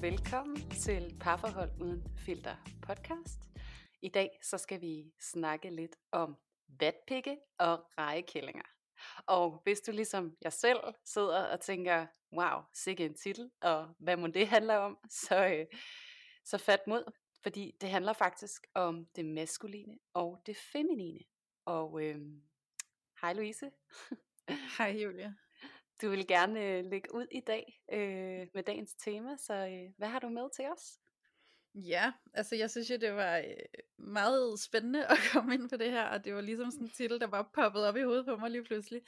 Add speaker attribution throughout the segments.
Speaker 1: velkommen til Parforhold uden filter podcast. I dag så skal vi snakke lidt om vatpikke og rejekællinger. Og hvis du ligesom jeg selv sidder og tænker, wow, sikke en titel, og hvad må det handler om, så, øh, så fat mod, fordi det handler faktisk om det maskuline og det feminine. Og øh, hej Louise.
Speaker 2: Hej Julia.
Speaker 1: Du vil gerne øh, lægge ud i dag øh, med dagens tema, så øh, hvad har du med til os?
Speaker 2: Ja, altså jeg synes jo, det var øh, meget spændende at komme ind på det her, og det var ligesom sådan en titel, der bare poppede op i hovedet på mig lige pludselig.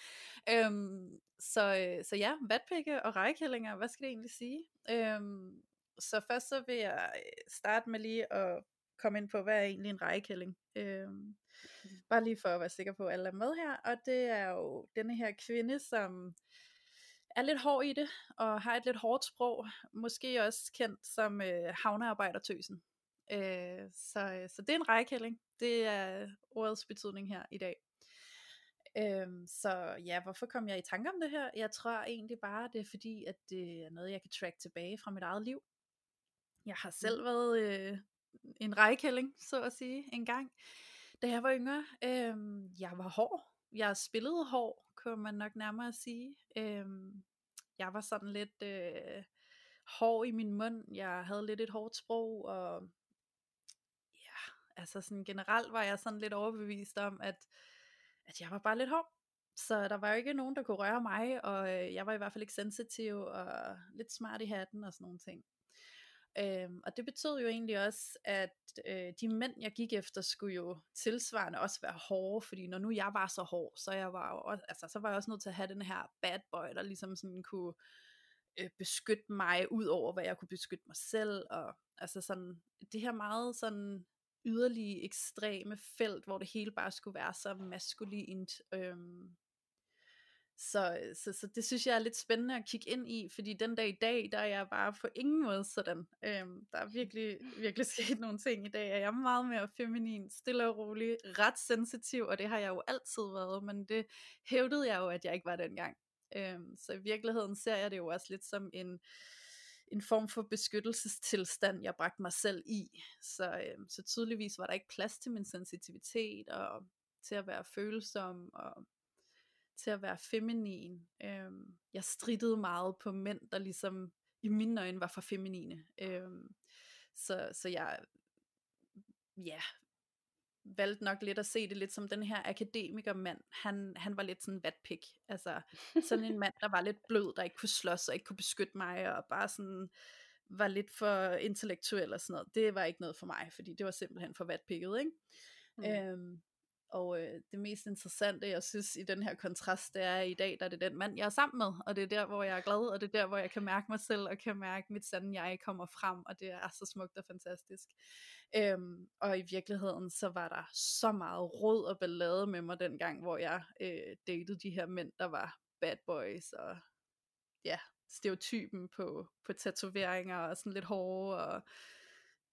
Speaker 2: Øhm, så, øh, så ja, vatpikke og rejkællinger, hvad skal det egentlig sige? Øhm, så først så vil jeg øh, starte med lige at komme ind på, hvad er egentlig en rejkælling? Øhm, bare lige for at være sikker på, at alle er med her, og det er jo denne her kvinde, som er lidt hård i det, og har et lidt hårdt sprog, måske også kendt som øh, havnearbejdertøsen. Øh, så, så det er en rækkælling, det er ordets betydning her i dag. Øh, så ja, hvorfor kom jeg i tanke om det her? Jeg tror egentlig bare, det er fordi, at det er noget, jeg kan track tilbage fra mit eget liv. Jeg har selv været øh, en rækkælling, så at sige, en gang. Da jeg var yngre, øh, jeg var hård. Jeg spillede hård kunne man nok nærmere sige. Øhm, jeg var sådan lidt øh, hård i min mund, jeg havde lidt et hårdt sprog, og ja, altså sådan generelt var jeg sådan lidt overbevist om, at, at jeg var bare lidt hård. Så der var jo ikke nogen, der kunne røre mig, og øh, jeg var i hvert fald ikke sensitiv, og lidt smart i hatten og sådan nogle ting. Øhm, og det betød jo egentlig også, at øh, de mænd, jeg gik efter, skulle jo tilsvarende også være hårde, fordi når nu jeg var så hård, så, jeg var jo også, altså, så var jeg også nødt til at have den her bad boy, der ligesom sådan kunne øh, beskytte mig ud over, hvad jeg kunne beskytte mig selv, og altså sådan, det her meget sådan yderlige ekstreme felt, hvor det hele bare skulle være så maskulint, øhm, så, så, så det synes jeg er lidt spændende at kigge ind i, fordi den dag i dag, der er jeg bare på ingen måde sådan. Øhm, der er virkelig, virkelig sket nogle ting i dag, og jeg er meget mere feminin, stille og rolig, ret sensitiv, og det har jeg jo altid været, men det hævdede jeg jo, at jeg ikke var dengang. Øhm, så i virkeligheden ser jeg det jo også lidt som en, en form for beskyttelsestilstand, jeg bragte mig selv i. Så, øhm, så tydeligvis var der ikke plads til min sensitivitet, og til at være følsom, og til at være feminin. Øhm, jeg strittede meget på mænd, der ligesom i mine øjne var for feminine. Øhm, så, så jeg ja, valgte nok lidt at se det lidt som den her akademikermand. Han, han var lidt sådan en vatpik. Altså sådan en mand, der var lidt blød, der ikke kunne slås og ikke kunne beskytte mig, og bare sådan var lidt for intellektuel og sådan noget. Det var ikke noget for mig, fordi det var simpelthen for vatpikket, ikke? Mm. Øhm, og øh, det mest interessante, jeg synes i den her kontrast, det er at i dag, der er det den mand, jeg er sammen med, og det er der, hvor jeg er glad, og det er der, hvor jeg kan mærke mig selv, og kan mærke mit sande jeg kommer frem, og det er så smukt og fantastisk. Øhm, og i virkeligheden, så var der så meget råd og ballade med mig dengang, hvor jeg øh, datede de her mænd, der var bad boys, og ja, stereotypen på, på tatoveringer, og sådan lidt hårde, og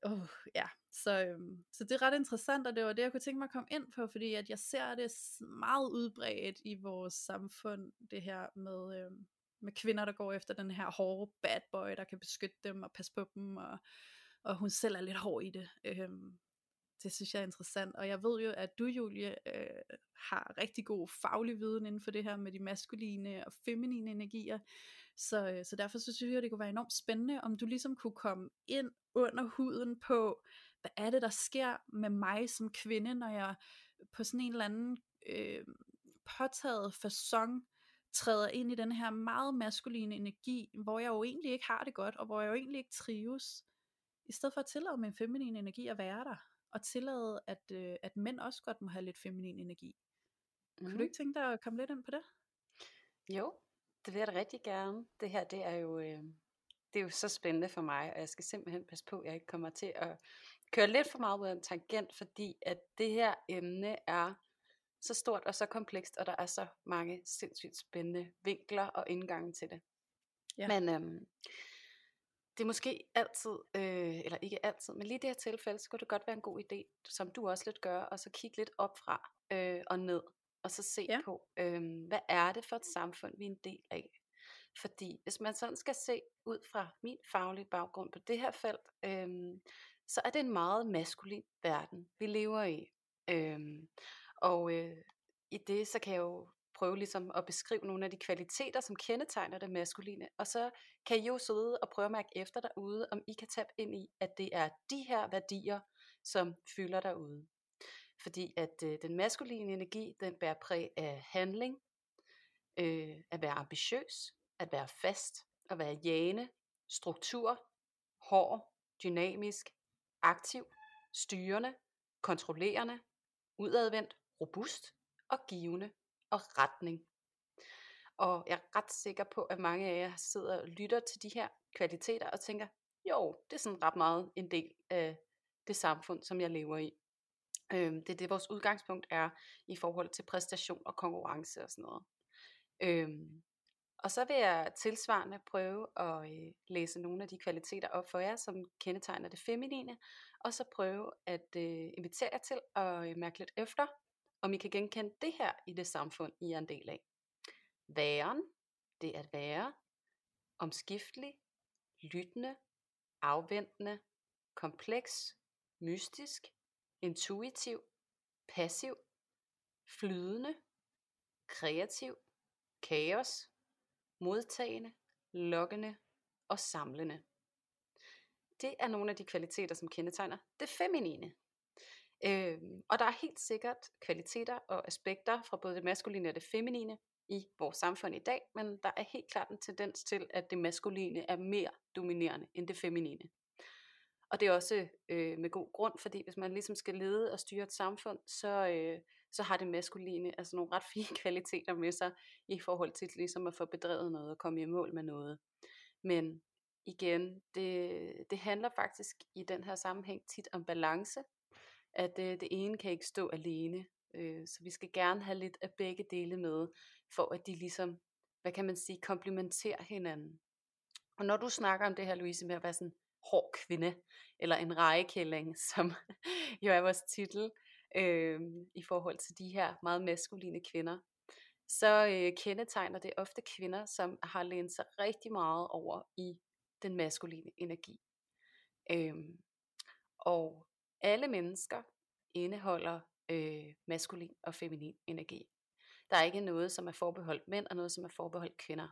Speaker 2: Oh, ja, så, øhm, så det er ret interessant, og det var det, jeg kunne tænke mig at komme ind på, fordi at jeg ser det meget udbredt i vores samfund, det her med, øhm, med kvinder, der går efter den her hårde bad boy, der kan beskytte dem og passe på dem, og, og hun selv er lidt hård i det. Øhm, det synes jeg er interessant, og jeg ved jo, at du, Julie, øh, har rigtig god faglig viden inden for det her med de maskuline og feminine energier, så, øh, så derfor synes jeg, det kunne være enormt spændende, om du ligesom kunne komme ind under huden på, hvad er det, der sker med mig som kvinde, når jeg på sådan en eller anden øh, påtaget fasong træder ind i den her meget maskuline energi, hvor jeg jo egentlig ikke har det godt, og hvor jeg jo egentlig ikke trives, i stedet for at tillade min feminine energi at være der, og tillade, at, øh, at mænd også godt må have lidt feminin energi. Mm. Kunne du mhm. ikke tænke dig at komme lidt ind på det?
Speaker 1: Jo, det vil jeg da rigtig gerne. Det her, det er jo, øh, det er jo så spændende for mig, og jeg skal simpelthen passe på, at jeg ikke kommer til at køre lidt for meget ud af en tangent, fordi at det her emne er så stort og så komplekst, og der er så mange sindssygt spændende vinkler og indgange til det. Ja. Men øhm, det er måske altid, øh, eller ikke altid, men lige i det her tilfælde, så kunne det godt være en god idé, som du også lidt gør, og så kigge lidt op fra øh, og ned, og så se ja. på, øh, hvad er det for et samfund, vi er en del af. Fordi hvis man sådan skal se ud fra min faglige baggrund på det her felt, øhm, så er det en meget maskulin verden, vi lever i. Øhm, og øh, i det, så kan jeg jo prøve ligesom at beskrive nogle af de kvaliteter, som kendetegner det maskuline, og så kan I jo sidde og prøve at mærke efter derude, om I kan tabe ind i, at det er de her værdier, som fylder derude. Fordi at øh, den maskuline energi, den bærer præg af handling, øh, at være ambitiøs, at være fast, at være jane, struktur, hård, dynamisk, aktiv, styrende, kontrollerende, udadvendt, robust og givende og retning. Og jeg er ret sikker på, at mange af jer sidder og lytter til de her kvaliteter og tænker, jo, det er sådan ret meget en del af det samfund, som jeg lever i. Øhm, det er det, vores udgangspunkt er i forhold til præstation og konkurrence og sådan noget. Øhm, og så vil jeg tilsvarende prøve at øh, læse nogle af de kvaliteter op for jer, som kendetegner det feminine, og så prøve at øh, invitere jer til at øh, mærke lidt efter, om I kan genkende det her i det samfund, I er en del af. Væren, det at være omskiftelig, lyttende, afventende, kompleks, mystisk, intuitiv, passiv, flydende, kreativ, kaos, modtagende, lokkende og samlende. Det er nogle af de kvaliteter, som kendetegner det feminine. Øh, og der er helt sikkert kvaliteter og aspekter fra både det maskuline og det feminine i vores samfund i dag, men der er helt klart en tendens til, at det maskuline er mere dominerende end det feminine. Og det er også øh, med god grund, fordi hvis man ligesom skal lede og styre et samfund, så, øh, så har det maskuline altså nogle ret fine kvaliteter med sig i forhold til ligesom at få bedrevet noget og komme i mål med noget. Men igen, det, det handler faktisk i den her sammenhæng tit om balance, at øh, det ene kan ikke stå alene. Øh, så vi skal gerne have lidt af begge dele med, for at de ligesom, hvad kan man sige, komplementerer hinanden. Og når du snakker om det her, Louise, med at være sådan hård kvinde, eller en rejekælling, som jo er vores titel, øh, i forhold til de her meget maskuline kvinder, så øh, kendetegner det ofte kvinder, som har lænet sig rigtig meget over i den maskuline energi. Øh, og alle mennesker indeholder øh, maskulin og feminin energi. Der er ikke noget, som er forbeholdt mænd, og noget, som er forbeholdt kvinder.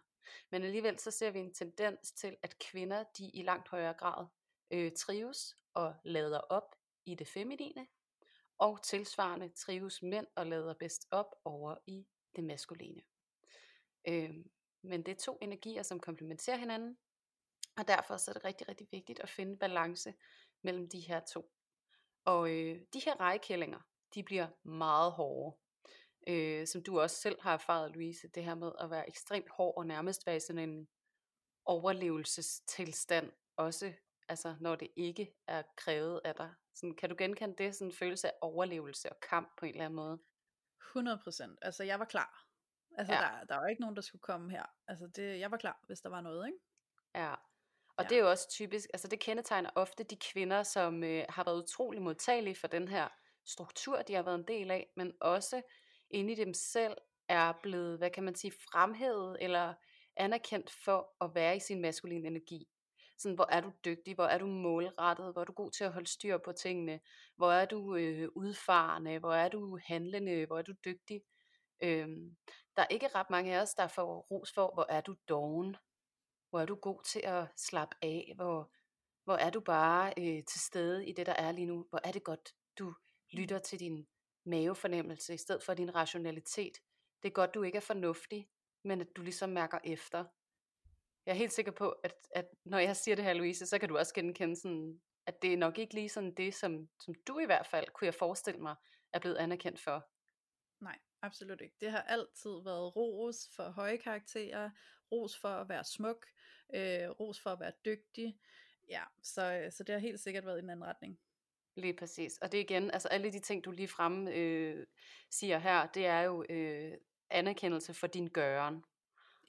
Speaker 1: Men alligevel så ser vi en tendens til, at kvinder de i langt højere grad øh, trives og lader op i det feminine, og tilsvarende trives mænd og lader bedst op over i det maskuline. Øh, men det er to energier, som komplementerer hinanden, og derfor så er det rigtig, rigtig vigtigt at finde balance mellem de her to. Og øh, de her rejekællinger, de bliver meget hårde. Øh, som du også selv har erfaret, Louise, det her med at være ekstremt hård og nærmest være i sådan en overlevelsestilstand, også altså når det ikke er krævet af dig. Sådan, kan du genkende det, sådan en følelse af overlevelse og kamp på en eller anden måde?
Speaker 2: 100%. Altså jeg var klar. Altså ja. der, der var ikke nogen, der skulle komme her. Altså det, jeg var klar, hvis der var noget, ikke?
Speaker 1: Ja, og ja. det er jo også typisk, altså det kendetegner ofte de kvinder, som øh, har været utrolig modtagelige for den her struktur, de har været en del af, men også inde i dem selv er blevet, hvad kan man sige, fremhævet eller anerkendt for at være i sin maskuline energi. Sådan, hvor er du dygtig, hvor er du målrettet, hvor er du god til at holde styr på tingene, hvor er du øh, udfarende, hvor er du handlende, hvor er du dygtig. Øhm, der er ikke ret mange af os, der får ros for, hvor er du doven, hvor er du god til at slappe af, hvor, hvor er du bare øh, til stede i det, der er lige nu, hvor er det godt, du lytter til din mavefornemmelse i stedet for din rationalitet. Det er godt, du ikke er fornuftig, men at du ligesom mærker efter. Jeg er helt sikker på, at, at når jeg siger det her, Louise, så kan du også genkende sådan, at det er nok ikke lige sådan det, som, som du i hvert fald, kunne jeg forestille mig, er blevet anerkendt for.
Speaker 2: Nej, absolut ikke. Det har altid været ros for høje karakterer, ros for at være smuk, øh, ros for at være dygtig. Ja, så, så det har helt sikkert været i en anden retning.
Speaker 1: Lige præcis. Og det igen, altså alle de ting, du lige frem øh, siger her, det er jo øh, anerkendelse for din gøren.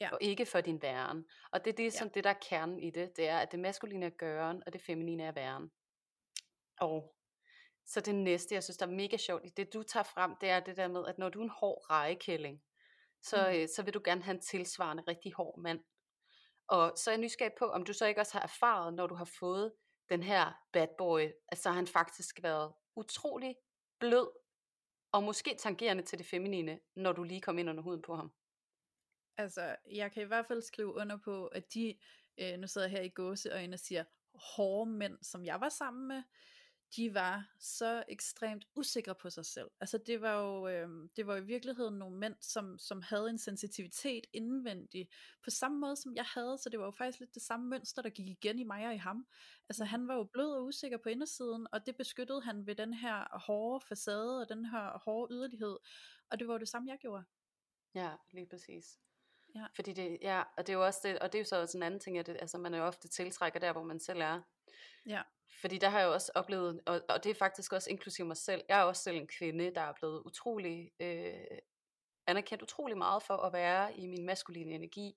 Speaker 1: Ja. Og ikke for din væren. Og det er det, som ja. det, der er kernen i det. Det er, at det maskuline er gøren, og det feminine er væren. Og så det næste, jeg synes, der er mega sjovt i det, du tager frem, det er det der med, at når du er en hård rejekælling, så, mm. øh, så vil du gerne have en tilsvarende rigtig hård mand. Og så er jeg nysgerrig på, om du så ikke også har erfaret, når du har fået den her bad boy, at så har han faktisk været utrolig blød, og måske tangerende til det feminine, når du lige kom ind under huden på ham.
Speaker 2: Altså, jeg kan i hvert fald skrive under på, at de, øh, nu sidder jeg her i gåseøjne og siger, hårde mænd, som jeg var sammen med, de var så ekstremt usikre på sig selv. Altså det var jo, øh, det var i virkeligheden nogle mænd, som, som havde en sensitivitet indvendig, på samme måde som jeg havde, så det var jo faktisk lidt det samme mønster, der gik igen i mig og i ham. Altså mm. han var jo blød og usikker på indersiden, og det beskyttede han ved den her hårde facade og den her hårde yderlighed, og det var jo det samme, jeg gjorde.
Speaker 1: Ja, lige præcis.
Speaker 2: Ja.
Speaker 1: Fordi det, ja, og det er jo også det, og det er jo så også en anden ting, at det, altså man er jo ofte tiltrækker der, hvor man selv er.
Speaker 2: Ja.
Speaker 1: Fordi der har jeg jo også oplevet, og, og det er faktisk også inklusiv mig selv, jeg er også selv en kvinde, der er blevet utrolig, øh, anerkendt utrolig meget for at være i min maskuline energi.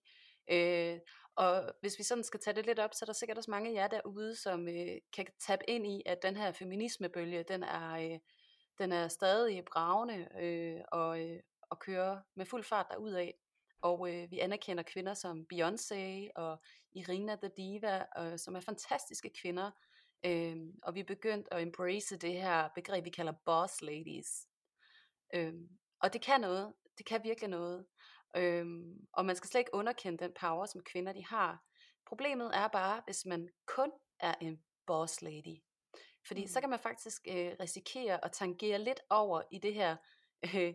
Speaker 1: Øh, og hvis vi sådan skal tage det lidt op, så er der sikkert også mange af jer derude, som øh, kan tabe ind i, at den her feminismebølge, den er, øh, den er stadig bravende øh, og, øh, og kører med fuld fart derudad. Og øh, vi anerkender kvinder som Beyoncé og Irina the Diva, øh, som er fantastiske kvinder. Øh, og vi er begyndt at embrace det her begreb, vi kalder boss ladies. Øh, og det kan noget. Det kan virkelig noget. Øh, og man skal slet ikke underkende den power, som kvinder de har. Problemet er bare, hvis man kun er en boss lady. Fordi mm. så kan man faktisk øh, risikere at tangere lidt over i det her øh,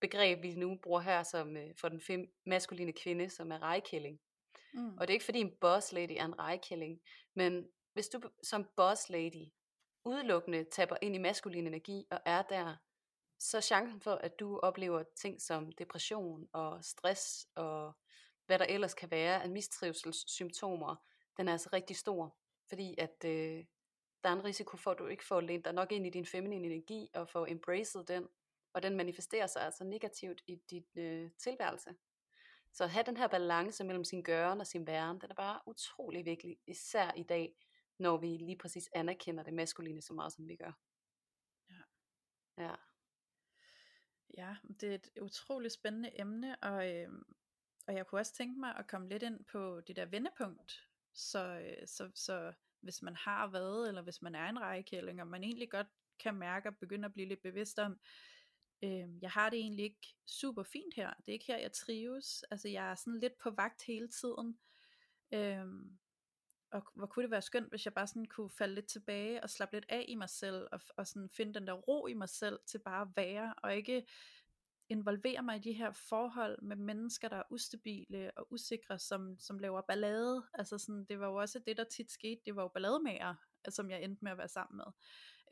Speaker 1: begreb, vi nu bruger her som øh, for den fem, maskuline kvinde, som er rejkælling. Mm. Og det er ikke fordi en boss lady er en rejkælling, men hvis du som boss lady udelukkende taber ind i maskulin energi og er der, så er chancen for, at du oplever ting som depression og stress og hvad der ellers kan være af mistrivselssymptomer, den er altså rigtig stor. Fordi at øh, der er en risiko for, at du ikke får lænt dig nok ind i din feminine energi og får embraced den, og den manifesterer sig altså negativt i dit øh, tilværelse. Så at have den her balance mellem sin gøren og sin væren, den er bare utrolig vigtig, især i dag, når vi lige præcis anerkender det maskuline så meget, som vi gør.
Speaker 2: Ja.
Speaker 1: Ja.
Speaker 2: Ja, det er et utroligt spændende emne, og, øh, og jeg kunne også tænke mig at komme lidt ind på det der vendepunkt, så, øh, så, så hvis man har været, eller hvis man er en rækkælling, og man egentlig godt kan mærke og begynde at blive lidt bevidst om, øh, jeg har det egentlig ikke super fint her, det er ikke her jeg trives, altså jeg er sådan lidt på vagt hele tiden, øh, og hvor kunne det være skønt, hvis jeg bare sådan kunne falde lidt tilbage og slappe lidt af i mig selv, og, og sådan finde den der ro i mig selv til bare at være, og ikke involvere mig i de her forhold med mennesker, der er ustabile og usikre, som, som laver ballade. Altså sådan, det var jo også det, der tit skete. Det var jo ballademager, som jeg endte med at være sammen med.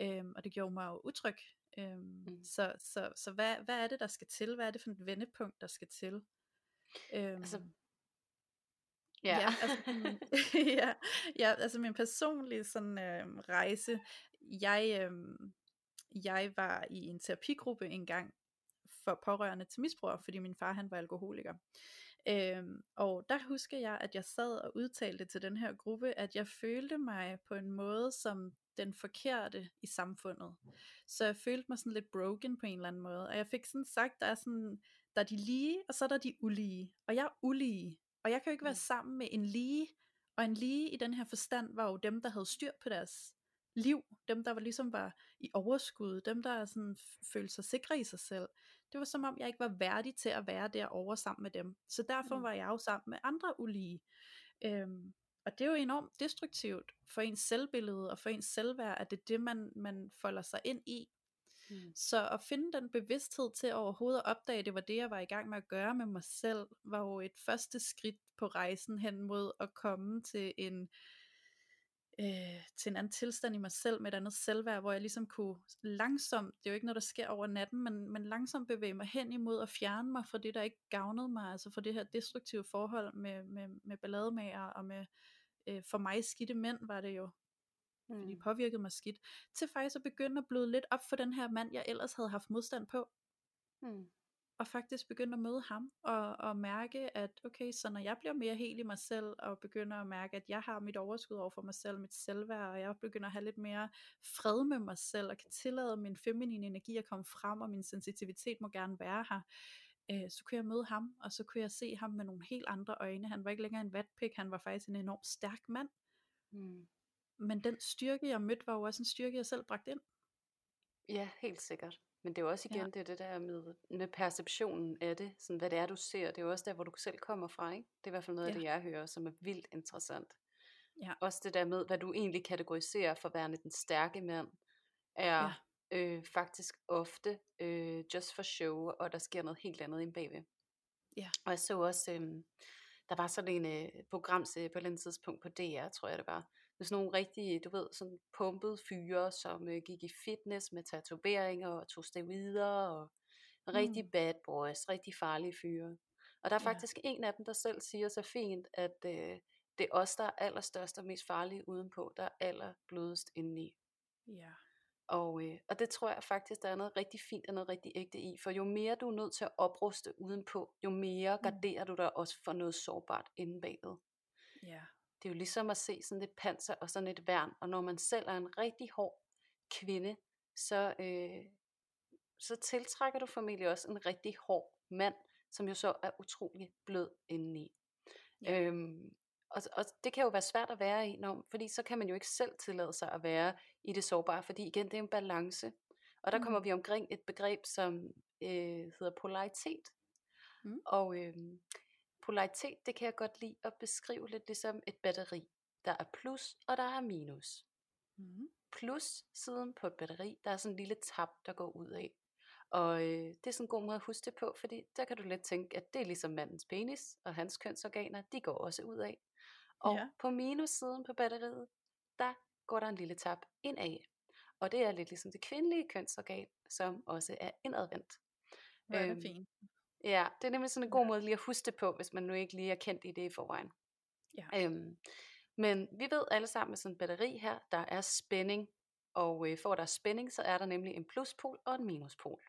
Speaker 2: Øhm, og det gjorde mig jo utryg. Øhm, mm. Så, så, så hvad, hvad er det, der skal til? Hvad er det for et vendepunkt, der skal til? Øhm, altså, Ja. Ja, altså, ja, ja, altså min personlige sådan, øh, rejse, jeg, øh, jeg var i en terapigruppe en gang for pårørende til misbrugere, fordi min far han var alkoholiker. Øhm, og der husker jeg, at jeg sad og udtalte til den her gruppe, at jeg følte mig på en måde som den forkerte i samfundet. Så jeg følte mig sådan lidt broken på en eller anden måde. Og jeg fik sådan sagt, der er sådan, der er de lige, og så er der de ulige. Og jeg er ulige. Og jeg kan jo ikke være mm. sammen med en lige, og en lige i den her forstand var jo dem, der havde styr på deres liv, dem der var ligesom var i overskud, dem der sådan følte sig sikre i sig selv. Det var som om jeg ikke var værdig til at være derovre sammen med dem. Så derfor mm. var jeg jo sammen med andre ulige. Øhm, og det er jo enormt destruktivt for ens selvbillede og for ens selvværd, at det er det, man, man folder sig ind i. Mm. Så at finde den bevidsthed til overhovedet at opdage, det var det, jeg var i gang med at gøre med mig selv, var jo et første skridt på rejsen hen mod at komme til en, øh, til en anden tilstand i mig selv, med et andet selvværd, hvor jeg ligesom kunne langsomt, det er jo ikke noget, der sker over natten, men, men langsomt bevæge mig hen imod at fjerne mig fra det, der ikke gavnede mig, altså fra det her destruktive forhold med, med, med ballademager og med øh, for mig skidte mænd var det jo, mm. fordi de påvirkede mig skidt, til faktisk at begynde at bløde lidt op for den her mand, jeg ellers havde haft modstand på. Mm. Og faktisk begynde at møde ham, og, og mærke, at okay, så når jeg bliver mere helt i mig selv, og begynder at mærke, at jeg har mit overskud over for mig selv, mit selvværd, og jeg begynder at have lidt mere fred med mig selv, og kan tillade min feminine energi at komme frem, og min sensitivitet må gerne være her, øh, så kunne jeg møde ham, og så kunne jeg se ham med nogle helt andre øjne. Han var ikke længere en vatpik, han var faktisk en enormt stærk mand.
Speaker 1: Mm.
Speaker 2: Men den styrke, jeg mødte, var jo også en styrke, jeg selv bragte ind.
Speaker 1: Ja, helt sikkert. Men det er jo også igen
Speaker 2: Ja.
Speaker 1: det, er det der med, med perceptionen af det, sådan hvad det er, du ser. Det er jo også der, hvor du selv kommer fra, ikke? Det er i hvert fald noget af
Speaker 2: Ja.
Speaker 1: det, jeg hører, som er vildt interessant.
Speaker 2: Ja.
Speaker 1: Også det der med, hvad du egentlig kategoriserer for værende den stærke mand, er ja. Øh, faktisk ofte øh, just for show, og der sker noget helt andet ind bagved.
Speaker 2: Ja.
Speaker 1: Og jeg så også, øh, der var sådan en øh, programserie på et tidspunkt på DR, tror jeg det var, med sådan nogle rigtige, du ved, sådan pumpede fyre, som øh, gik i fitness med tatoveringer og tog steroider og rigtig
Speaker 2: Mm.
Speaker 1: bad boys, rigtig farlige fyre. Og der er
Speaker 2: Ja.
Speaker 1: faktisk en af dem, der selv siger så fint, at øh, det er os, der er allerstørst og mest farlige udenpå, der er allerblødest indeni.
Speaker 2: Ja.
Speaker 1: Og, øh, og det tror jeg faktisk, der er noget rigtig fint og noget rigtig ægte i. For jo mere du er nødt til at opruste udenpå, jo mere
Speaker 2: Mm.
Speaker 1: garderer du dig også for noget sårbart inde bagved.
Speaker 2: Ja.
Speaker 1: Det er jo ligesom at se sådan et panser og sådan et værn. Og når man selv er en rigtig hård kvinde, så, øh, så tiltrækker du formentlig også en rigtig hård mand, som jo så er utrolig blød indeni.
Speaker 2: Ja.
Speaker 1: Øhm, og, og det kan jo være svært at være i, når, fordi så kan man jo ikke selv tillade sig at være i det sårbare, fordi igen, det er en balance. Og der
Speaker 2: Mm.
Speaker 1: kommer vi omkring et begreb, som øh, hedder polaritet.
Speaker 2: Mm.
Speaker 1: Og øh, polaritet, det kan jeg godt lide at beskrive lidt ligesom et batteri. Der er plus, og der er minus.
Speaker 2: Mm.
Speaker 1: Plus siden på et batteri, der er sådan en lille tab, der går ud af. Og øh, det er sådan en god måde at huske det på, fordi der kan du let tænke, at det er ligesom mandens penis, og hans kønsorganer, de går også ud af. Og
Speaker 2: Ja.
Speaker 1: på minussiden på batteriet, der går der en lille tab indad. Og det er lidt ligesom det kvindelige kønsorgan, som også er indadvendt.
Speaker 2: Hvor er det
Speaker 1: Øhm,
Speaker 2: fint.
Speaker 1: Ja, det er nemlig sådan en god måde lige at huske det på, hvis man nu ikke lige er kendt i det i forvejen.
Speaker 2: Ja.
Speaker 1: Øhm, men vi ved alle sammen med sådan en batteri her, der er spænding. Og øh, for at der er spænding, så er der nemlig en pluspol og en minuspol.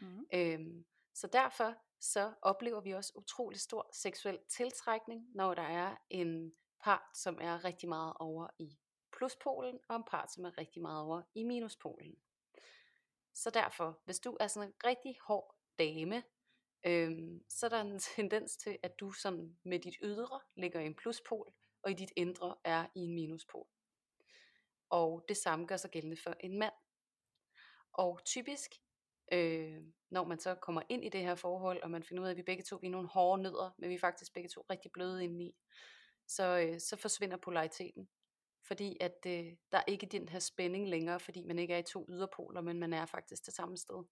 Speaker 2: Mm.
Speaker 1: Øhm, så derfor så oplever vi også utrolig stor seksuel tiltrækning, når der er en part, som er rigtig meget over i pluspolen, og en part, som er rigtig meget over i minuspolen. Så derfor, hvis du er sådan en rigtig hård dame, øhm, så er der en tendens til, at du sådan med dit ydre ligger i en pluspol, og i dit indre er i en minuspol. Og det samme gør sig gældende for en mand. Og typisk, øh, når man så kommer ind i det her forhold, og man finder ud af, at vi begge to vi er nogle hårde nødder, men vi er faktisk begge to rigtig bløde indeni, så, øh, så forsvinder polariteten. Fordi at øh, der er ikke den her spænding længere, fordi man ikke er i to yderpoler, men man er faktisk til samme sted.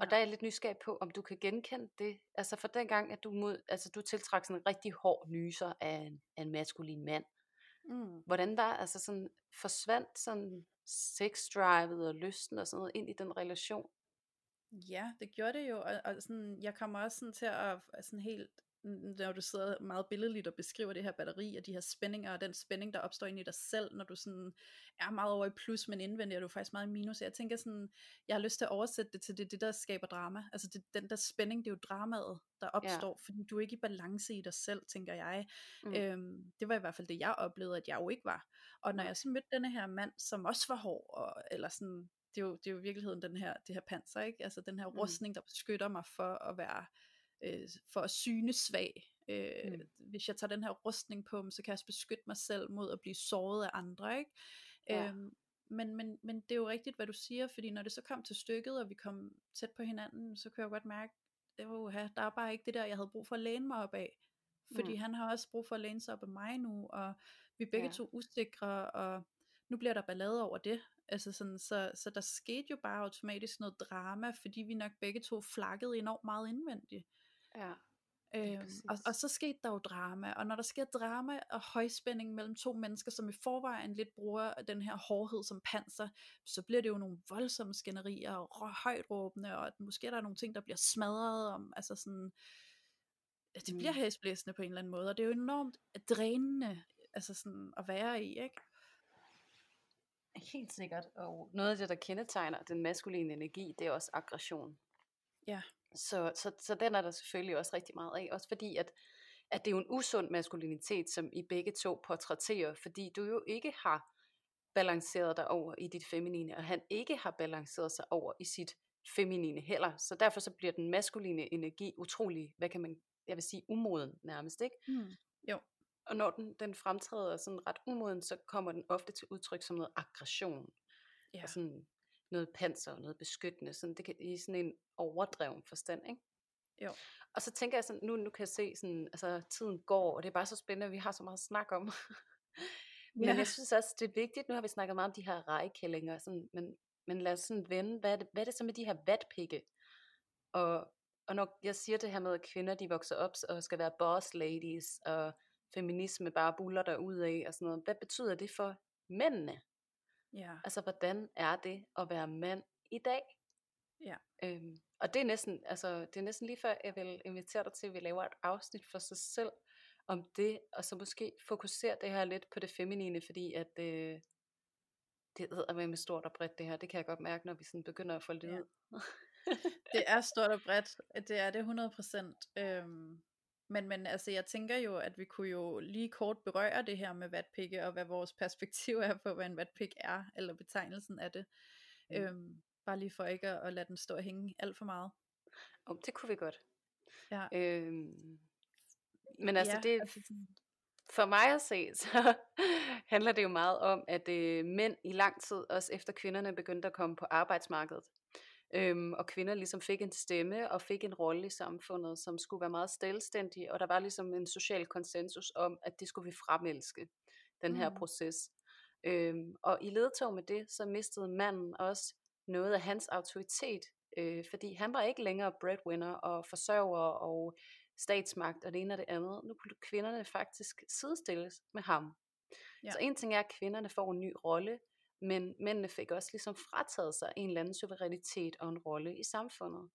Speaker 1: Og der er jeg lidt nysgerrig på, om du kan genkende det. Altså for den gang, at du, mod, altså du tiltrak sådan en rigtig hård nyser af en, af en maskulin mand.
Speaker 2: Mm.
Speaker 1: Hvordan var, altså sådan, forsvandt sådan sexdrivet og lysten og sådan noget ind i den relation?
Speaker 2: Ja, det gjorde det jo, og, og sådan, jeg kommer også sådan til at sådan helt, når du sidder meget billedligt og beskriver det her batteri, og de her spændinger, og den spænding, der opstår inde i dig selv, når du sådan er meget over i plus, men indvendigt er du faktisk meget i minus. Jeg tænker sådan, jeg har lyst til at oversætte det til det, det der skaber drama. Altså det, den der spænding, det er jo dramaet, der opstår, ja. fordi du er ikke i balance i dig selv, tænker jeg.
Speaker 1: Mm.
Speaker 2: Øhm, det var i hvert fald det, jeg oplevede, at jeg jo ikke var. Og når jeg så mødte denne her mand, som også var hård, og, eller sådan, det er, jo, det er jo i virkeligheden den her, det her panser, ikke? Altså den her
Speaker 1: Mm.
Speaker 2: rustning, der beskytter mig for at være, øh, for at syne svag. Øh,
Speaker 1: Mm.
Speaker 2: Hvis jeg tager den her rustning på, så kan jeg beskytte mig selv mod at blive såret af andre, ikke?
Speaker 1: Ja.
Speaker 2: Øhm, men, men, men det er jo rigtigt, hvad du siger, fordi når det så kom til stykket, og vi kom tæt på hinanden, så kunne jeg godt mærke, at der er bare ikke det der, jeg havde brug for at læne mig op af. Fordi
Speaker 1: Mm.
Speaker 2: han har også brug for at læne sig op af mig nu, og vi er begge
Speaker 1: Ja.
Speaker 2: to usikre, og nu bliver der ballade over det. Altså sådan, så, så der skete jo bare automatisk noget drama, fordi vi nok begge to flakkede enormt meget indvendigt.
Speaker 1: Ja.
Speaker 2: Øhm, og, og så skete der jo drama, og når der sker drama og højspænding mellem to mennesker, som i forvejen lidt bruger den her hårdhed som panser, så bliver det jo nogle voldsomme skænderier og højt råbende, og at måske er der nogle ting, der bliver smadret om, altså sådan, det bliver
Speaker 1: Mm.
Speaker 2: hæsblæsende på en eller anden måde, og det er jo enormt drænende, altså sådan at være i, ikke?
Speaker 1: Helt sikkert. Og noget af det, der kendetegner den maskuline energi, det er også aggression.
Speaker 2: Ja.
Speaker 1: Så, så, så den er der selvfølgelig også rigtig meget af. Også fordi, at, at det er jo en usund maskulinitet, som I begge to portrætterer, fordi du jo ikke har balanceret dig over i dit feminine, og han ikke har balanceret sig over i sit feminine heller. Så derfor så bliver den maskuline energi utrolig, hvad kan man, jeg vil sige, umoden nærmest, ikke?
Speaker 2: Mm. Jo.
Speaker 1: Og når den, den fremtræder sådan ret umoden, så kommer den ofte til udtryk som noget aggression.
Speaker 2: Ja.
Speaker 1: Og sådan noget panser og noget beskyttende. Sådan, det kan, I sådan en overdreven forstand, ikke?
Speaker 2: Jo.
Speaker 1: Og så tænker jeg sådan, nu, nu kan jeg se sådan, altså tiden går, og det er bare så spændende, at vi har så meget snak om. men
Speaker 2: Ja.
Speaker 1: jeg synes også, det er vigtigt, nu har vi snakket meget om de her rejkællinger, sådan, men, men lad os sådan vende, hvad er, det, hvad er det så med de her vatpikke? Og, og når jeg siger det her med, at kvinder de vokser op og skal være boss ladies, og feminisme bare buller der ud af, og sådan noget, hvad betyder det for mændene?
Speaker 2: Ja.
Speaker 1: Altså, hvordan er det at være mand i dag?
Speaker 2: Ja.
Speaker 1: Øhm, og det er, næsten, altså, det er næsten lige før, jeg vil invitere dig til, at vi laver et afsnit for sig selv om det, og så måske fokusere det her lidt på det feminine, fordi at øh, det er med stort og bredt det her, det kan jeg godt mærke, når vi sådan begynder at folde det
Speaker 2: Ja.
Speaker 1: ud.
Speaker 2: Det er stort og bredt, det er det 100%. Øhm, men, men altså, jeg tænker jo, at vi kunne jo lige kort berøre det her med vatpikke, og hvad vores perspektiv er på, hvad en vatpik er, eller betegnelsen af det.
Speaker 1: Mm.
Speaker 2: Øhm, bare lige for ikke at, at lade den stå og hænge alt for meget.
Speaker 1: Om det kunne vi godt.
Speaker 2: Ja.
Speaker 1: Øhm, men altså,
Speaker 2: ja,
Speaker 1: det,
Speaker 2: altså
Speaker 1: for mig at se, så handler det jo meget om, at øh, mænd i lang tid, også efter kvinderne begyndte at komme på arbejdsmarkedet, øhm, og kvinder ligesom fik en stemme og fik en rolle i samfundet, som skulle være meget selvstændig, og der var ligesom en social konsensus om, at det skulle vi fremelske, den her
Speaker 2: Mm.
Speaker 1: proces. Øhm, og i ledtog med det, så mistede manden også noget af hans autoritet, øh, fordi han var ikke længere breadwinner og forsørger og statsmagt og det ene og det andet. Nu kunne kvinderne faktisk sidestilles med ham. Ja. Så en ting er, at kvinderne får en ny rolle, men mændene fik også ligesom frataget sig en eller anden suverænitet og en rolle i samfundet.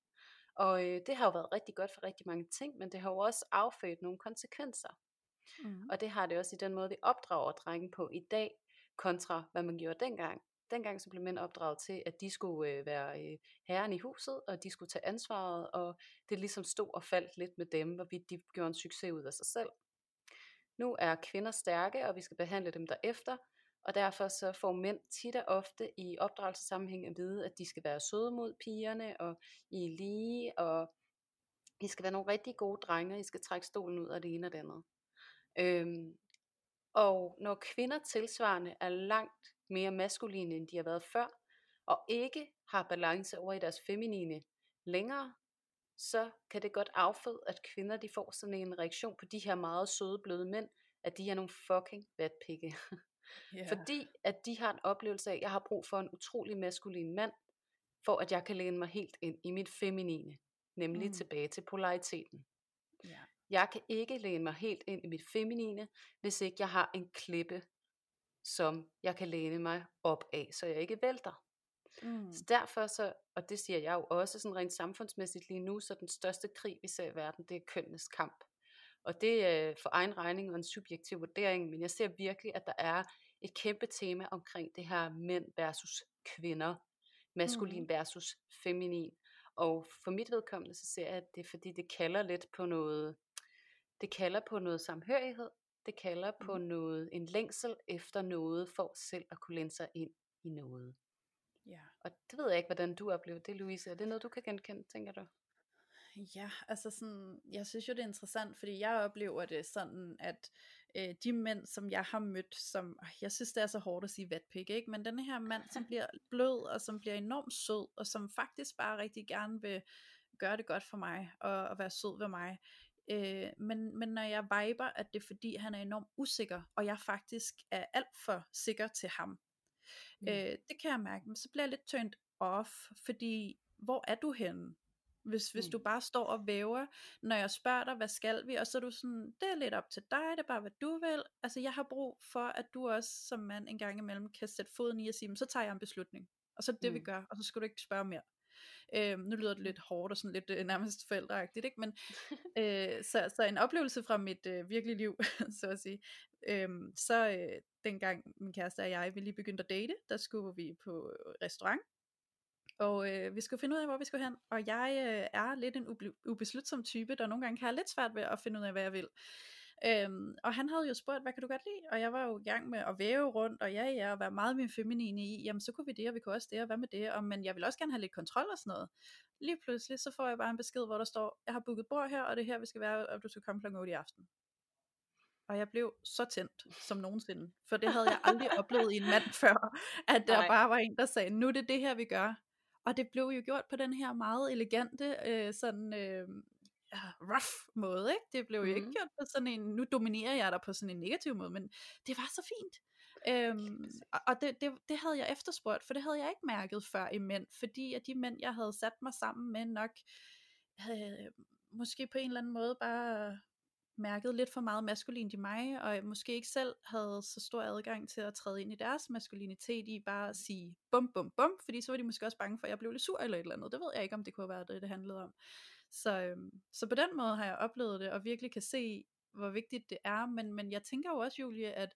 Speaker 1: Og øh, det har jo været rigtig godt for rigtig mange ting, men det har jo også affødt nogle konsekvenser.
Speaker 2: Mm.
Speaker 1: Og det har det også i den måde, vi opdrager drenge på i dag, kontra hvad man gjorde dengang. Dengang så blev mænd opdraget til, at de skulle øh, være øh, herren i huset, og de skulle tage ansvaret, og det ligesom stod og faldt lidt med dem, hvorvidt de gjorde en succes ud af sig selv. Nu er kvinder stærke, og vi skal behandle dem derefter, og derfor så får mænd tit og ofte i opdragelsessammenhæng at vide, at de skal være søde mod pigerne, og I er lige, og I skal være nogle rigtig gode drenge, og I skal trække stolen ud af det ene og det andet. Øhm, og når kvinder tilsvarende er langt mere maskuline, end de har været før, og ikke har balance over i deres feminine længere, så kan det godt afføde, at kvinder de får sådan en reaktion på de her meget søde, bløde mænd, at de er nogle fucking vatpikke.
Speaker 2: Ja.
Speaker 1: Fordi at de har en oplevelse af, at jeg har brug for en utrolig maskulin mand, for at jeg kan læne mig helt ind i mit feminine, nemlig mm. Tilbage til polariteten.
Speaker 2: ja.
Speaker 1: Jeg kan ikke læne mig helt ind i mit feminine, hvis ikke jeg har en klippe, som jeg kan læne mig op af, så jeg ikke vælter.
Speaker 2: Mm.
Speaker 1: Så derfor så, og det siger jeg jo også sådan rent samfundsmæssigt lige nu, så den største krig, vi ser i verden, det er kønnenes kamp. Og det er for egen regning og en subjektiv vurdering, men jeg ser virkelig, at der er et kæmpe tema omkring det her mænd versus kvinder, maskulin
Speaker 2: Mhm.
Speaker 1: versus feminin. Og for mit vedkommende, så ser jeg, at det er fordi, det kalder lidt på noget, det kalder på noget samhørighed, det kalder på
Speaker 2: Mhm.
Speaker 1: noget, en længsel efter noget, for selv at kunne læne sig ind i noget.
Speaker 2: Ja.
Speaker 1: Og det ved jeg ikke, hvordan du oplever det, Louise. Er det noget, du kan genkende, tænker du?
Speaker 2: Ja, altså sådan, jeg synes jo det er interessant, fordi jeg oplever det sådan, at øh, de mænd, som jeg har mødt, som, jeg synes det er så hårdt at sige vatpik, ikke? men den her mand, som bliver blød, og som bliver enormt sød, og som faktisk bare rigtig gerne vil gøre det godt for mig, og, og være sød ved mig, øh, men, men når jeg viber, at det er fordi, han er enormt usikker, og jeg faktisk er alt for sikker til ham,
Speaker 1: Mm.
Speaker 2: øh, det kan jeg mærke, men så bliver jeg lidt turned off, fordi hvor er du henne? Hvis, hvis
Speaker 1: Mm.
Speaker 2: du bare står og væver, når jeg spørger dig, hvad skal vi, og så er du sådan, det er lidt op til dig, det er bare, hvad du vil. Altså, jeg har brug for, at du også som mand en gang imellem kan sætte foden i og sige, "Men så tager jeg en beslutning. Og så er det det, vi
Speaker 1: Mm.
Speaker 2: gør, og så skal du ikke spørge mere. Øhm, nu lyder det lidt hårdt og sådan lidt øh, nærmest forældreagtigt, ikke? Men, øh, så, så en oplevelse fra mit øh, virkelige liv, så at sige. Øhm, så øh, dengang min kæreste og jeg, vi lige begyndte at date, der skulle vi på restaurant, og øh, vi skulle finde ud af, hvor vi skulle hen. Og jeg øh, er lidt en ube- ubeslutsom type, der nogle gange kan have lidt svært ved at finde ud af, hvad jeg vil. Øhm, og han havde jo spurgt, hvad kan du godt lide? Og jeg var jo i gang med at væve rundt, og ja, ja, og være meget min feminine i, jamen så kunne vi det, og vi kunne også det, og hvad med det? Og, men jeg vil også gerne have lidt kontrol og sådan noget. Lige pludselig, så får jeg bare en besked, hvor der står, jeg har booket bord her, og det er her, vi skal være, og du skal komme kl. 8 i aften. Og jeg blev så tændt som nogensinde, for det havde jeg aldrig oplevet i en mand før, at der
Speaker 1: Nej.
Speaker 2: bare var en, der sagde, nu er det det her, vi gør. Og det blev jo gjort på den her meget elegante, øh, sådan øh, rough måde, ikke? Det blev jo ikke
Speaker 1: Mhm.
Speaker 2: gjort på sådan en, nu dominerer jeg dig på sådan en negativ måde, men det var så fint. Øhm, og og det, det, det havde jeg efterspurgt, for det havde jeg ikke mærket før i mænd, fordi at de mænd, jeg havde sat mig sammen med, nok havde måske på en eller anden måde bare mærket lidt for meget maskulint i mig, og jeg måske ikke selv havde så stor adgang til at træde ind i deres maskulinitet i bare at sige bum bum bum, fordi så var de måske også bange for, at jeg blev lidt sur eller et eller andet. Det ved jeg ikke, om det kunne være det, det handlede om. Så, øhm, så på den måde har jeg oplevet det, og virkelig kan se, hvor vigtigt det er, men, men jeg tænker jo også, Julie, at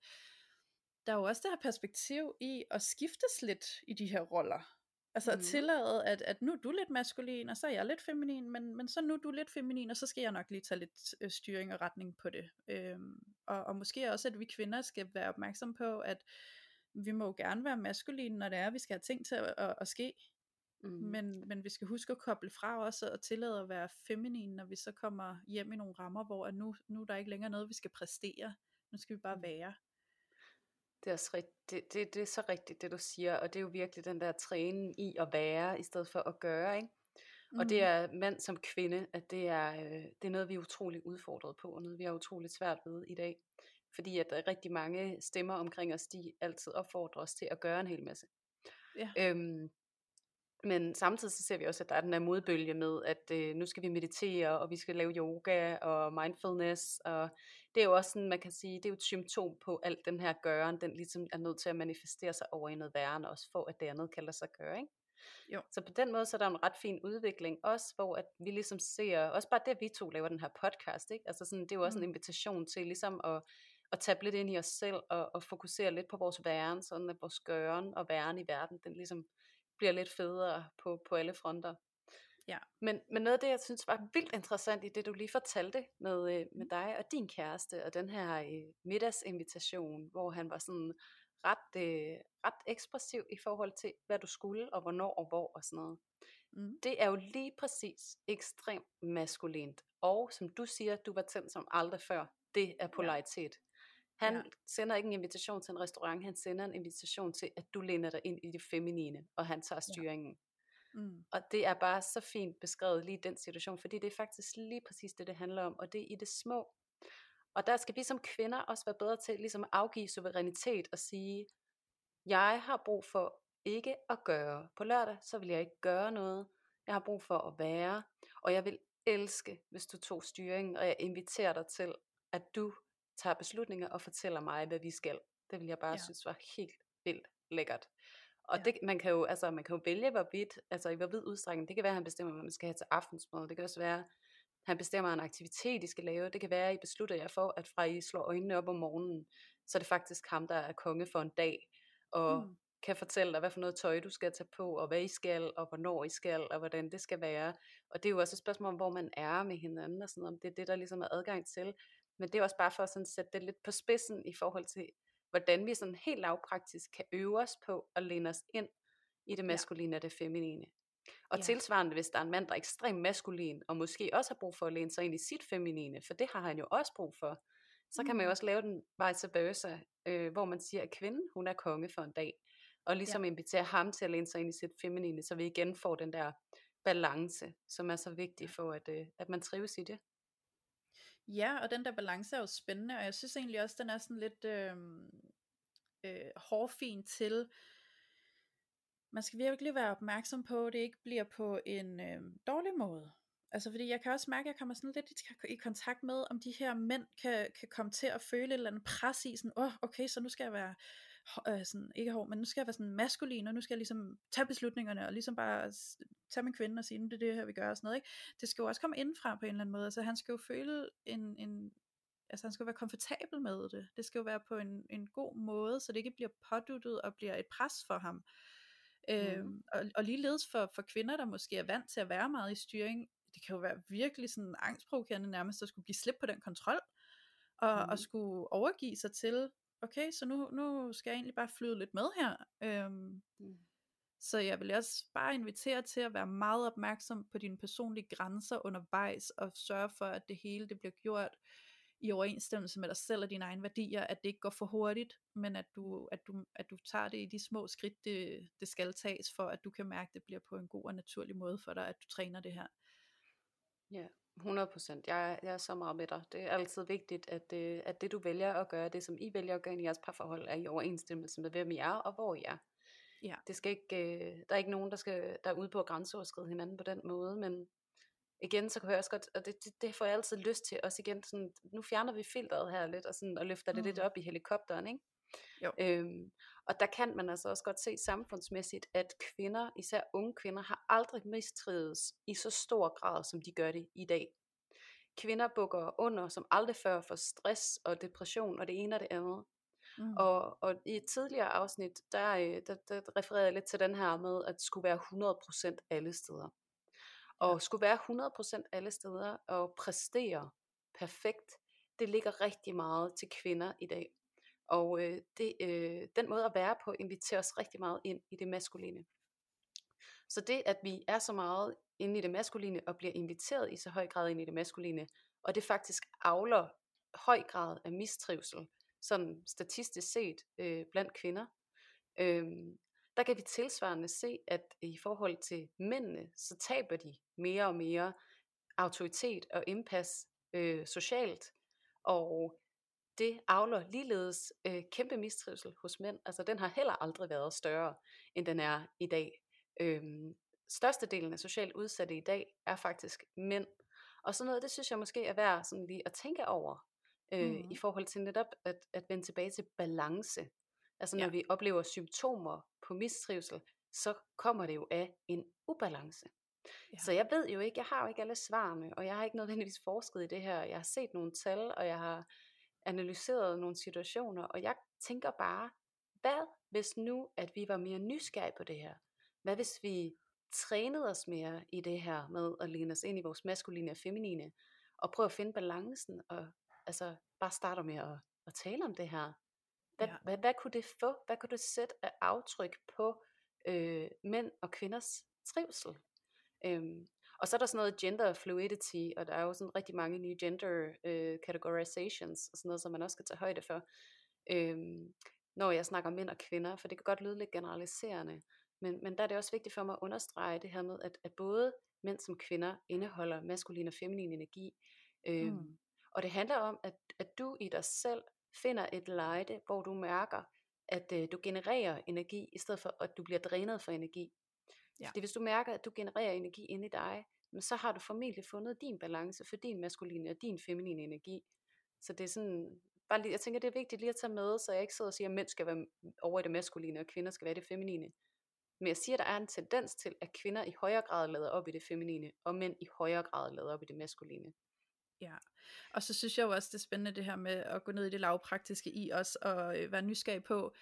Speaker 2: der er jo også det her perspektiv i at skiftes lidt i de her roller. Altså at
Speaker 1: Mhm.
Speaker 2: tillade, at, at nu er du lidt maskulin, og så er jeg lidt feminin, men, men så nu er du lidt feminin, og så skal jeg nok lige tage lidt øh, styring og retning på det. Øhm, og, og måske også, at vi kvinder skal være opmærksom på, at vi må jo gerne være maskuline, når det er, at vi skal have ting til at, at, at ske,
Speaker 1: Mm.
Speaker 2: men, men vi skal huske at koble fra os og tillade at være feminin, når vi så kommer hjem i nogle rammer, hvor at nu, nu er der ikke længere noget, vi skal præstere. Nu skal vi bare
Speaker 1: Mm.
Speaker 2: være.
Speaker 1: Det er, også rigt, det, det, det er så rigtigt, det du siger, og det er jo virkelig den der træning i at være, i stedet for at gøre, ikke? Mm. Og det
Speaker 2: Mhm.
Speaker 1: er mand som kvinde, at det er, øh, det er noget, vi er utrolig udfordret på, og noget, vi har utroligt svært ved i dag. Fordi at der er rigtig mange stemmer omkring os, de altid opfordrer os til at gøre en hel masse.
Speaker 2: Ja.
Speaker 1: Øhm, men samtidig så ser vi også, at der er den her modbølge med, at øh, nu skal vi meditere, og vi skal lave yoga og mindfulness, og det er jo også sådan, man kan sige, det er jo et symptom på alt den her gøren, den ligesom er nødt til at manifestere sig over i noget værende, også for at det andet kan lade sig gøre, ikke?
Speaker 2: Jo.
Speaker 1: Så på den måde, så er der en ret fin udvikling, også hvor at vi ligesom ser, også bare det, at vi to laver den her podcast, ikke? Altså sådan, det er jo også
Speaker 2: Mm.
Speaker 1: en invitation til ligesom at, at tabe lidt ind i os selv, og, og fokusere lidt på vores væren, sådan at vores gøren og væren i verden, den ligesom bliver lidt federe på, på alle fronter.
Speaker 2: Ja.
Speaker 1: Men, men noget af det, jeg synes var vildt interessant i det, du lige fortalte med, øh, med dig og din kæreste, og den her øh, middagsinvitation, hvor han var sådan ret, øh, ret ekspressiv i forhold til, hvad du skulle, og hvornår og hvor og sådan noget.
Speaker 2: Mm.
Speaker 1: Det er jo lige præcis ekstremt maskulint. Og som du siger, du var tændt som aldrig før. Det er polaritet. Han
Speaker 2: Ja.
Speaker 1: sender ikke en invitation til en restaurant, han sender en invitation til, at du læner dig ind i det feminine, og han tager
Speaker 2: Ja.
Speaker 1: styringen.
Speaker 2: Mm.
Speaker 1: Og det er bare så fint beskrevet lige i den situation, fordi det er faktisk lige præcis det, det handler om, og det er i det små. Og der skal vi som kvinder også være bedre til ligesom at afgive suverænitet og sige, jeg har brug for ikke at gøre. På lørdag, så vil jeg ikke gøre noget. Jeg har brug for at være, og jeg vil elske, hvis du tog styringen, og jeg inviterer dig til, at du tager beslutninger og fortæller mig, hvad vi skal. Det vil jeg bare
Speaker 2: ja.
Speaker 1: synes var helt vildt lækkert. Og
Speaker 2: Ja.
Speaker 1: det, man, kan jo, altså, man kan jo vælge, hvorvidt, altså i hvor vid udstrækning, det kan være, at han bestemmer, hvad man skal have til aftensmad. Det kan også være, at han bestemmer en aktivitet, I skal lave. Det kan være, at I beslutter jer for, at fra I slår øjnene op om morgenen, så er det faktisk ham, der er konge for en dag, og
Speaker 2: Mm.
Speaker 1: kan fortælle dig, hvad for noget tøj du skal tage på, og hvad I skal, og hvornår I skal, og hvordan det skal være. Og det er jo også et spørgsmål om, hvor man er med hinanden, og sådan, om det er det, der ligesom er adgang til. Men det er også bare for at sådan sætte det lidt på spidsen i forhold til, hvordan vi sådan helt lavpraktisk kan øve os på at læne os ind i det maskuline og det feminine. Og
Speaker 2: Ja.
Speaker 1: tilsvarende, hvis der er en mand, der er ekstremt maskulin, og måske også har brug for at læne sig ind i sit feminine, for det har han jo også brug for, så kan man jo
Speaker 2: Mm.
Speaker 1: også lave den vice versa, øh, hvor man siger, at kvinden, hun er konge for en dag, og ligesom ja. invitere ham til at læne sig ind i sit feminine, så vi igen får den der balance, som er så vigtig for, at, øh, at man trives i det.
Speaker 2: Ja, og den der balance er jo spændende, og jeg synes egentlig også, den er sådan lidt øh, øh, hårfin til, man skal virkelig være opmærksom på, at det ikke bliver på en øh, dårlig måde. Altså fordi jeg kan også mærke, at jeg kommer sådan lidt i, i kontakt med, om de her mænd kan, kan komme til at føle et eller andet pres i, sådan, åh, oh, okay, så nu skal jeg være, øh, sådan, ikke hård, men nu skal jeg være sådan maskulin, og nu skal jeg ligesom tage beslutningerne, og ligesom bare tage min kvinde og sige, nu det er det her, vi gør, og sådan noget, ikke? Det skal jo også komme indenfra på en eller anden måde, altså han skal jo føle en, en altså han skal jo være komfortabel med det, det skal jo være på en, en god måde, så det ikke bliver påduttet og bliver et pres for ham. Mm. Øhm, og, og ligeledes for, for kvinder, der måske er vant til at være meget i styring, det kan jo være virkelig sådan angstprovokerende nærmest at skulle give slip på den kontrol, og, mm. og skulle overgive sig til, okay, så nu, nu skal jeg egentlig bare flyde lidt med her. Øhm, mm. Så jeg vil også bare invitere til at være meget opmærksom på dine personlige grænser undervejs, og sørge for, at det hele det bliver gjort i overensstemmelse med dig selv og dine egne værdier, at det ikke går for hurtigt, men at du, at du, at du tager det i de små skridt, det, det skal tages, for at du kan mærke, at det bliver på en god og naturlig måde for dig, at du træner det her.
Speaker 1: Ja, 100 procent. Jeg, jeg er så meget med dig. Det er altid vigtigt, at, øh, at det du vælger at gøre, det som I vælger at gøre i jeres parforhold, er i overensstemmelse med, hvem I er og hvor I er. Ja. Det skal ikke, øh, der er ikke nogen, der, skal, der er ude på at grænseoverskride hinanden på den måde, men igen, så kan jeg også godt, og det, det, det får jeg altid lyst til, også igen, sådan, nu fjerner vi filteret her lidt, og, sådan, og løfter det mm. lidt op i helikopteren, ikke? Jo. Øhm, og der kan man altså også godt se samfundsmæssigt, at kvinder, især unge kvinder, har aldrig mistrives i så stor grad, som de gør det i dag. Kvinder bukker under som aldrig før for stress og depression og det ene og det andet. Mm. Og, og i et tidligere afsnit, der, øh, der, der refererede jeg lidt til den her med, at det skulle være 100% alle steder. Og skulle være 100% alle steder og præstere perfekt, det ligger rigtig meget til kvinder i dag. Og øh, det, øh, den måde at være på inviterer os rigtig meget ind i det maskuline. Så det, at vi er så meget inde i det maskuline og bliver inviteret i så høj grad ind i det maskuline, og det faktisk avler høj grad af mistrivsel, sådan statistisk set øh, blandt kvinder, øh, der kan vi tilsvarende se, at i forhold til mændene, så taber de mere og mere autoritet og indpas øh, socialt, og det avler ligeledes øh, kæmpe mistrivsel hos mænd. Altså den har heller aldrig været større, end den er i dag. Øhm, størstedelen af socialt udsatte i dag er faktisk mænd. Og sådan noget, det synes jeg måske er værd sådan lige at tænke over, øh, mm. i forhold til netop at, at vende tilbage til balance. Altså når ja. vi oplever symptomer på mistrivsel, så kommer det jo af en ubalance. Ja. Så jeg ved jo ikke, jeg har jo ikke alle svarene, og jeg har ikke nødvendigvis forsket i det her. Jeg har set nogle tal, og jeg har analyseret nogle situationer, og jeg tænker bare, hvad hvis nu, at vi var mere nysgerrige på det her? Hvad hvis vi trænede os mere i det her med at læne os ind i vores maskuline og feminine, og prøve at finde balancen, og altså bare starte med at, at tale om det her. Hvad, ja. hvad, hvad kunne det få? Hvad kunne det sætte af aftryk på øh, mænd og kvinders trivsel? Øhm, og så er der sådan noget gender fluidity, og der er jo sådan rigtig mange nye gender øh, categorizations, og sådan noget, som man også skal tage højde for, øhm, når jeg snakker om mænd og kvinder, for det kan godt lyde lidt generaliserende. Men, men der er det også vigtigt for mig at understrege det her med, at, at både mænd som kvinder indeholder maskulin og feminin energi. Øhm, mm. Og det handler om, at, at du i dig selv finder et lejde, hvor du mærker, at øh, du genererer energi, i stedet for at du bliver drænet for energi. Ja. Fordi hvis du mærker, at du genererer energi inde i dig, så har du formentlig fundet din balance for din maskuline og din feminine energi. Så det er sådan, bare lige, jeg tænker, det er vigtigt lige at tage med, så jeg ikke sidder og siger, at mænd skal være over i det maskuline, og kvinder skal være i det feminine. Men jeg siger, at der er en tendens til, at kvinder i højere grad lader op i det feminine, og mænd i højere grad lader op i det maskuline.
Speaker 2: Ja, og så synes jeg jo også, det er spændende det her med at gå ned i det lavpraktiske i os, og øh, være nysgerrig på,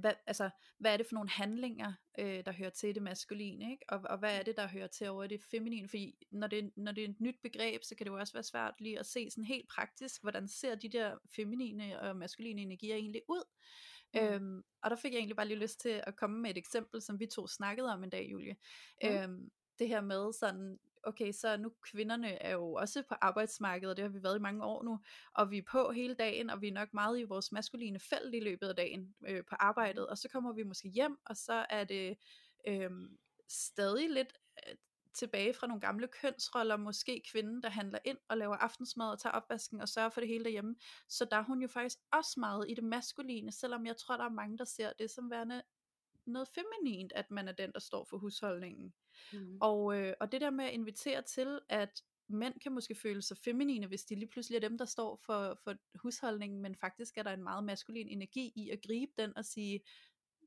Speaker 2: hvad, altså, hvad er det for nogle handlinger, øh, der hører til det maskuline, ikke? Og, og hvad er det, der hører til over det feminine, fordi når det, når det er et nyt begreb, så kan det jo også være svært lige at se sådan helt praktisk, hvordan ser de der feminine og maskuline energier egentlig ud, Mm. Øhm, og der fik jeg egentlig bare lige lyst til at komme med et eksempel, som vi to snakkede om en dag, Julie. Mm. Øhm, det her med sådan, okay, så nu kvinderne er jo også på arbejdsmarkedet, og det har vi været i mange år nu, og vi er på hele dagen, og vi er nok meget i vores maskuline felt i løbet af dagen øh, på arbejdet, og så kommer vi måske hjem, og så er det øh, stadig lidt øh, tilbage fra nogle gamle kønsroller, måske kvinden, der handler ind og laver aftensmad og tager opvasken og sørger for det hele derhjemme. Så der er hun jo faktisk også meget i det maskuline, selvom jeg tror, der er mange, der ser det som værende noget feminint, at man er den, der står for husholdningen. Mm. Og, øh, og det der med at invitere til, at mænd kan måske føle sig feminine, hvis de lige pludselig er dem, der står for, for husholdningen, men faktisk er der en meget maskulin energi i at gribe den og sige,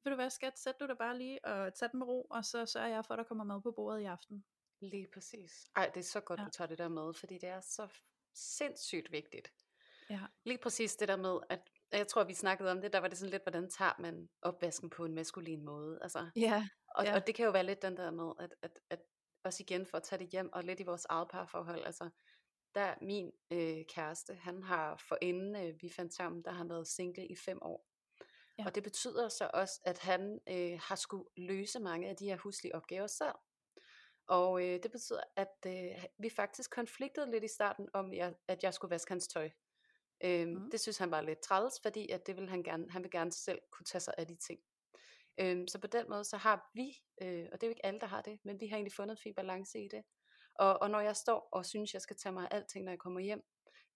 Speaker 2: vil du hvad skat, sæt du dig bare lige og tag den med ro, og så sørger jeg for, at der kommer mad på bordet i aften.
Speaker 1: Lige præcis. Ej, det er så godt, ja. du tager det der med, fordi det er så sindssygt vigtigt. Ja. Lige præcis det der med, at jeg tror, vi snakkede om det, der var det sådan lidt, hvordan tager man opvasken på en maskulin måde. Altså, ja. Og, ja. og det kan jo være lidt den der med, at, at, at også igen for at tage det hjem, og lidt i vores eget parforhold, altså, der min øh, kæreste, han har for inden øh, vi fandt sammen, der har han været single i fem år. Ja. Og det betyder så også, at han øh, har skulle løse mange af de her huslige opgaver selv. Og øh, det betyder, at øh, vi faktisk konfliktede lidt i starten om, jeg, at jeg skulle vaske hans tøj. Øhm, mm. Det synes han var lidt træls, fordi at det vil han gerne, han vil gerne selv kunne tage sig af de ting. Øhm, så på den måde, så har vi, øh, og det er jo ikke alle, der har det, men vi har egentlig fundet en fin balance i det. Og, og når jeg står og synes, jeg skal tage mig af alting, når jeg kommer hjem,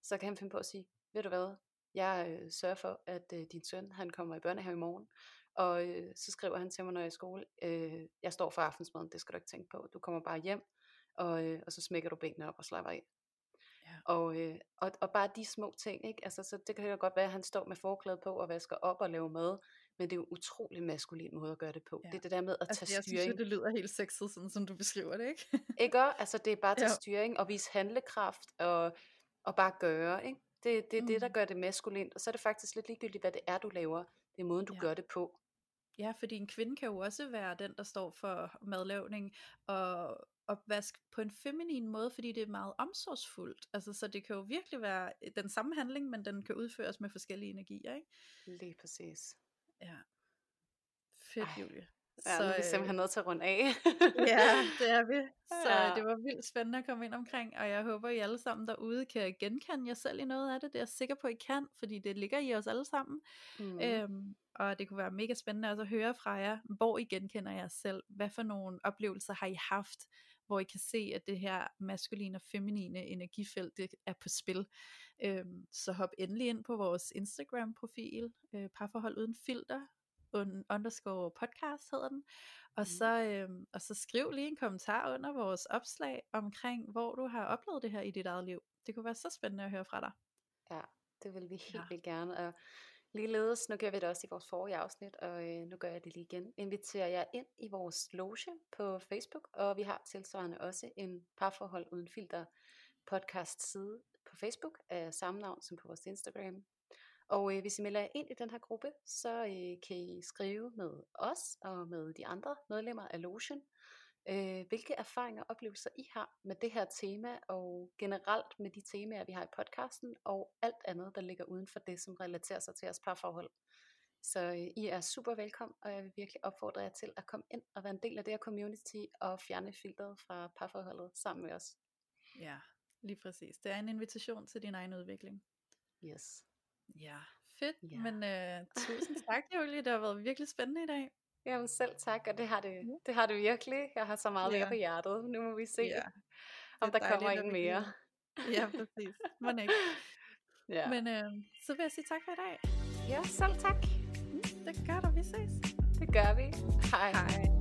Speaker 1: så kan han finde på at sige, ved du hvad, jeg øh, sørger for, at øh, din søn, han kommer i børnehave i morgen, og øh, så skriver han til mig, når jeg er i skole, øh, jeg står for aftensmaden, det skal du ikke tænke på, du kommer bare hjem, og, øh, og så smækker du benene op og slapper af. Ja. Og, øh, og, og bare de små ting, ikke? Altså, så det kan jo godt være, at han står med forklæde på og vasker op og laver mad, men det er jo utrolig maskulin måde at gøre det på. Ja. Det er det der med at altså, tage jeg styring. Jeg
Speaker 2: synes, det lyder helt sexet, sådan som du beskriver det, ikke?
Speaker 1: ikke Altså, det er bare at tage ja. styring og vise handlekraft og, og bare gøre, ikke? Det, det er mm. det, der mm. gør det maskulint. Og så er det faktisk lidt ligegyldigt, hvad det er, du laver. Det er måden, du ja. gør det på.
Speaker 2: Ja, fordi en kvinde kan jo også være den, der står for madlavning og opvask på en feminin måde, fordi det er meget omsorgsfuldt. Altså, så det kan jo virkelig være den samme handling, men den kan udføres med forskellige energier, ikke?
Speaker 1: Lige præcis.
Speaker 2: Ja. Fedt, Ej. Julie.
Speaker 1: Ja, så, nu er vi simpelthen nødt til at runde af.
Speaker 2: ja, det er vi. Så ja. det var vildt spændende at komme ind omkring, og jeg håber, I alle sammen derude kan genkende jer selv i noget af det. Det er jeg sikker på, I kan, fordi det ligger i os alle sammen. Mm. Øhm, og det kunne være mega spændende også at høre fra jer, hvor I genkender jer selv. Hvad for nogle oplevelser har I haft, hvor I kan se, at det her maskuline og feminine energifelt det er på spil. Øhm, så hop endelig ind på vores Instagram-profil, øh, parforhold uden filter, un- underscore podcast hedder den. Og, mm. så, øhm, og så skriv lige en kommentar under vores opslag omkring, hvor du har oplevet det her i dit eget liv. Det kunne være så spændende at høre fra dig.
Speaker 1: Ja, det vil vi helt ja. vildt gerne. Og ligeledes, nu gør vi det også i vores forrige afsnit, og øh, nu gør jeg det lige igen. Inviterer jeg ind i vores loge på Facebook, og vi har tilsvarende også en parforhold uden filter podcast side på Facebook af samme navn som på vores Instagram. Og øh, hvis I melder jer ind i den her gruppe, så øh, kan I skrive med os og med de andre medlemmer af logen øh, hvilke erfaringer og oplevelser I har med det her tema, og generelt med de temaer, vi har i podcasten, og alt andet, der ligger uden for det, som relaterer sig til jeres parforhold. Så øh, I er super velkommen, og jeg vil virkelig opfordre jer til at komme ind og være en del af det her community, og fjerne filteret fra parforholdet sammen med os.
Speaker 2: Ja, lige præcis. Det er en invitation til din egen udvikling.
Speaker 1: Yes.
Speaker 2: Ja, fedt. Ja. Men uh, tusind tak, Julie. Det har været virkelig spændende i dag.
Speaker 1: Jamen selv tak, og det har det, det, har det virkelig. Jeg har så meget ja. mere på hjertet. Nu må vi se, ja. om der kommer en mere.
Speaker 2: Ja, præcis. Må ikke. Ja. Men uh, så vil jeg sige tak for i dag.
Speaker 1: Ja, selv tak.
Speaker 2: Mm, det gør der. Vi ses.
Speaker 1: Det gør vi. Hej.
Speaker 2: Hej.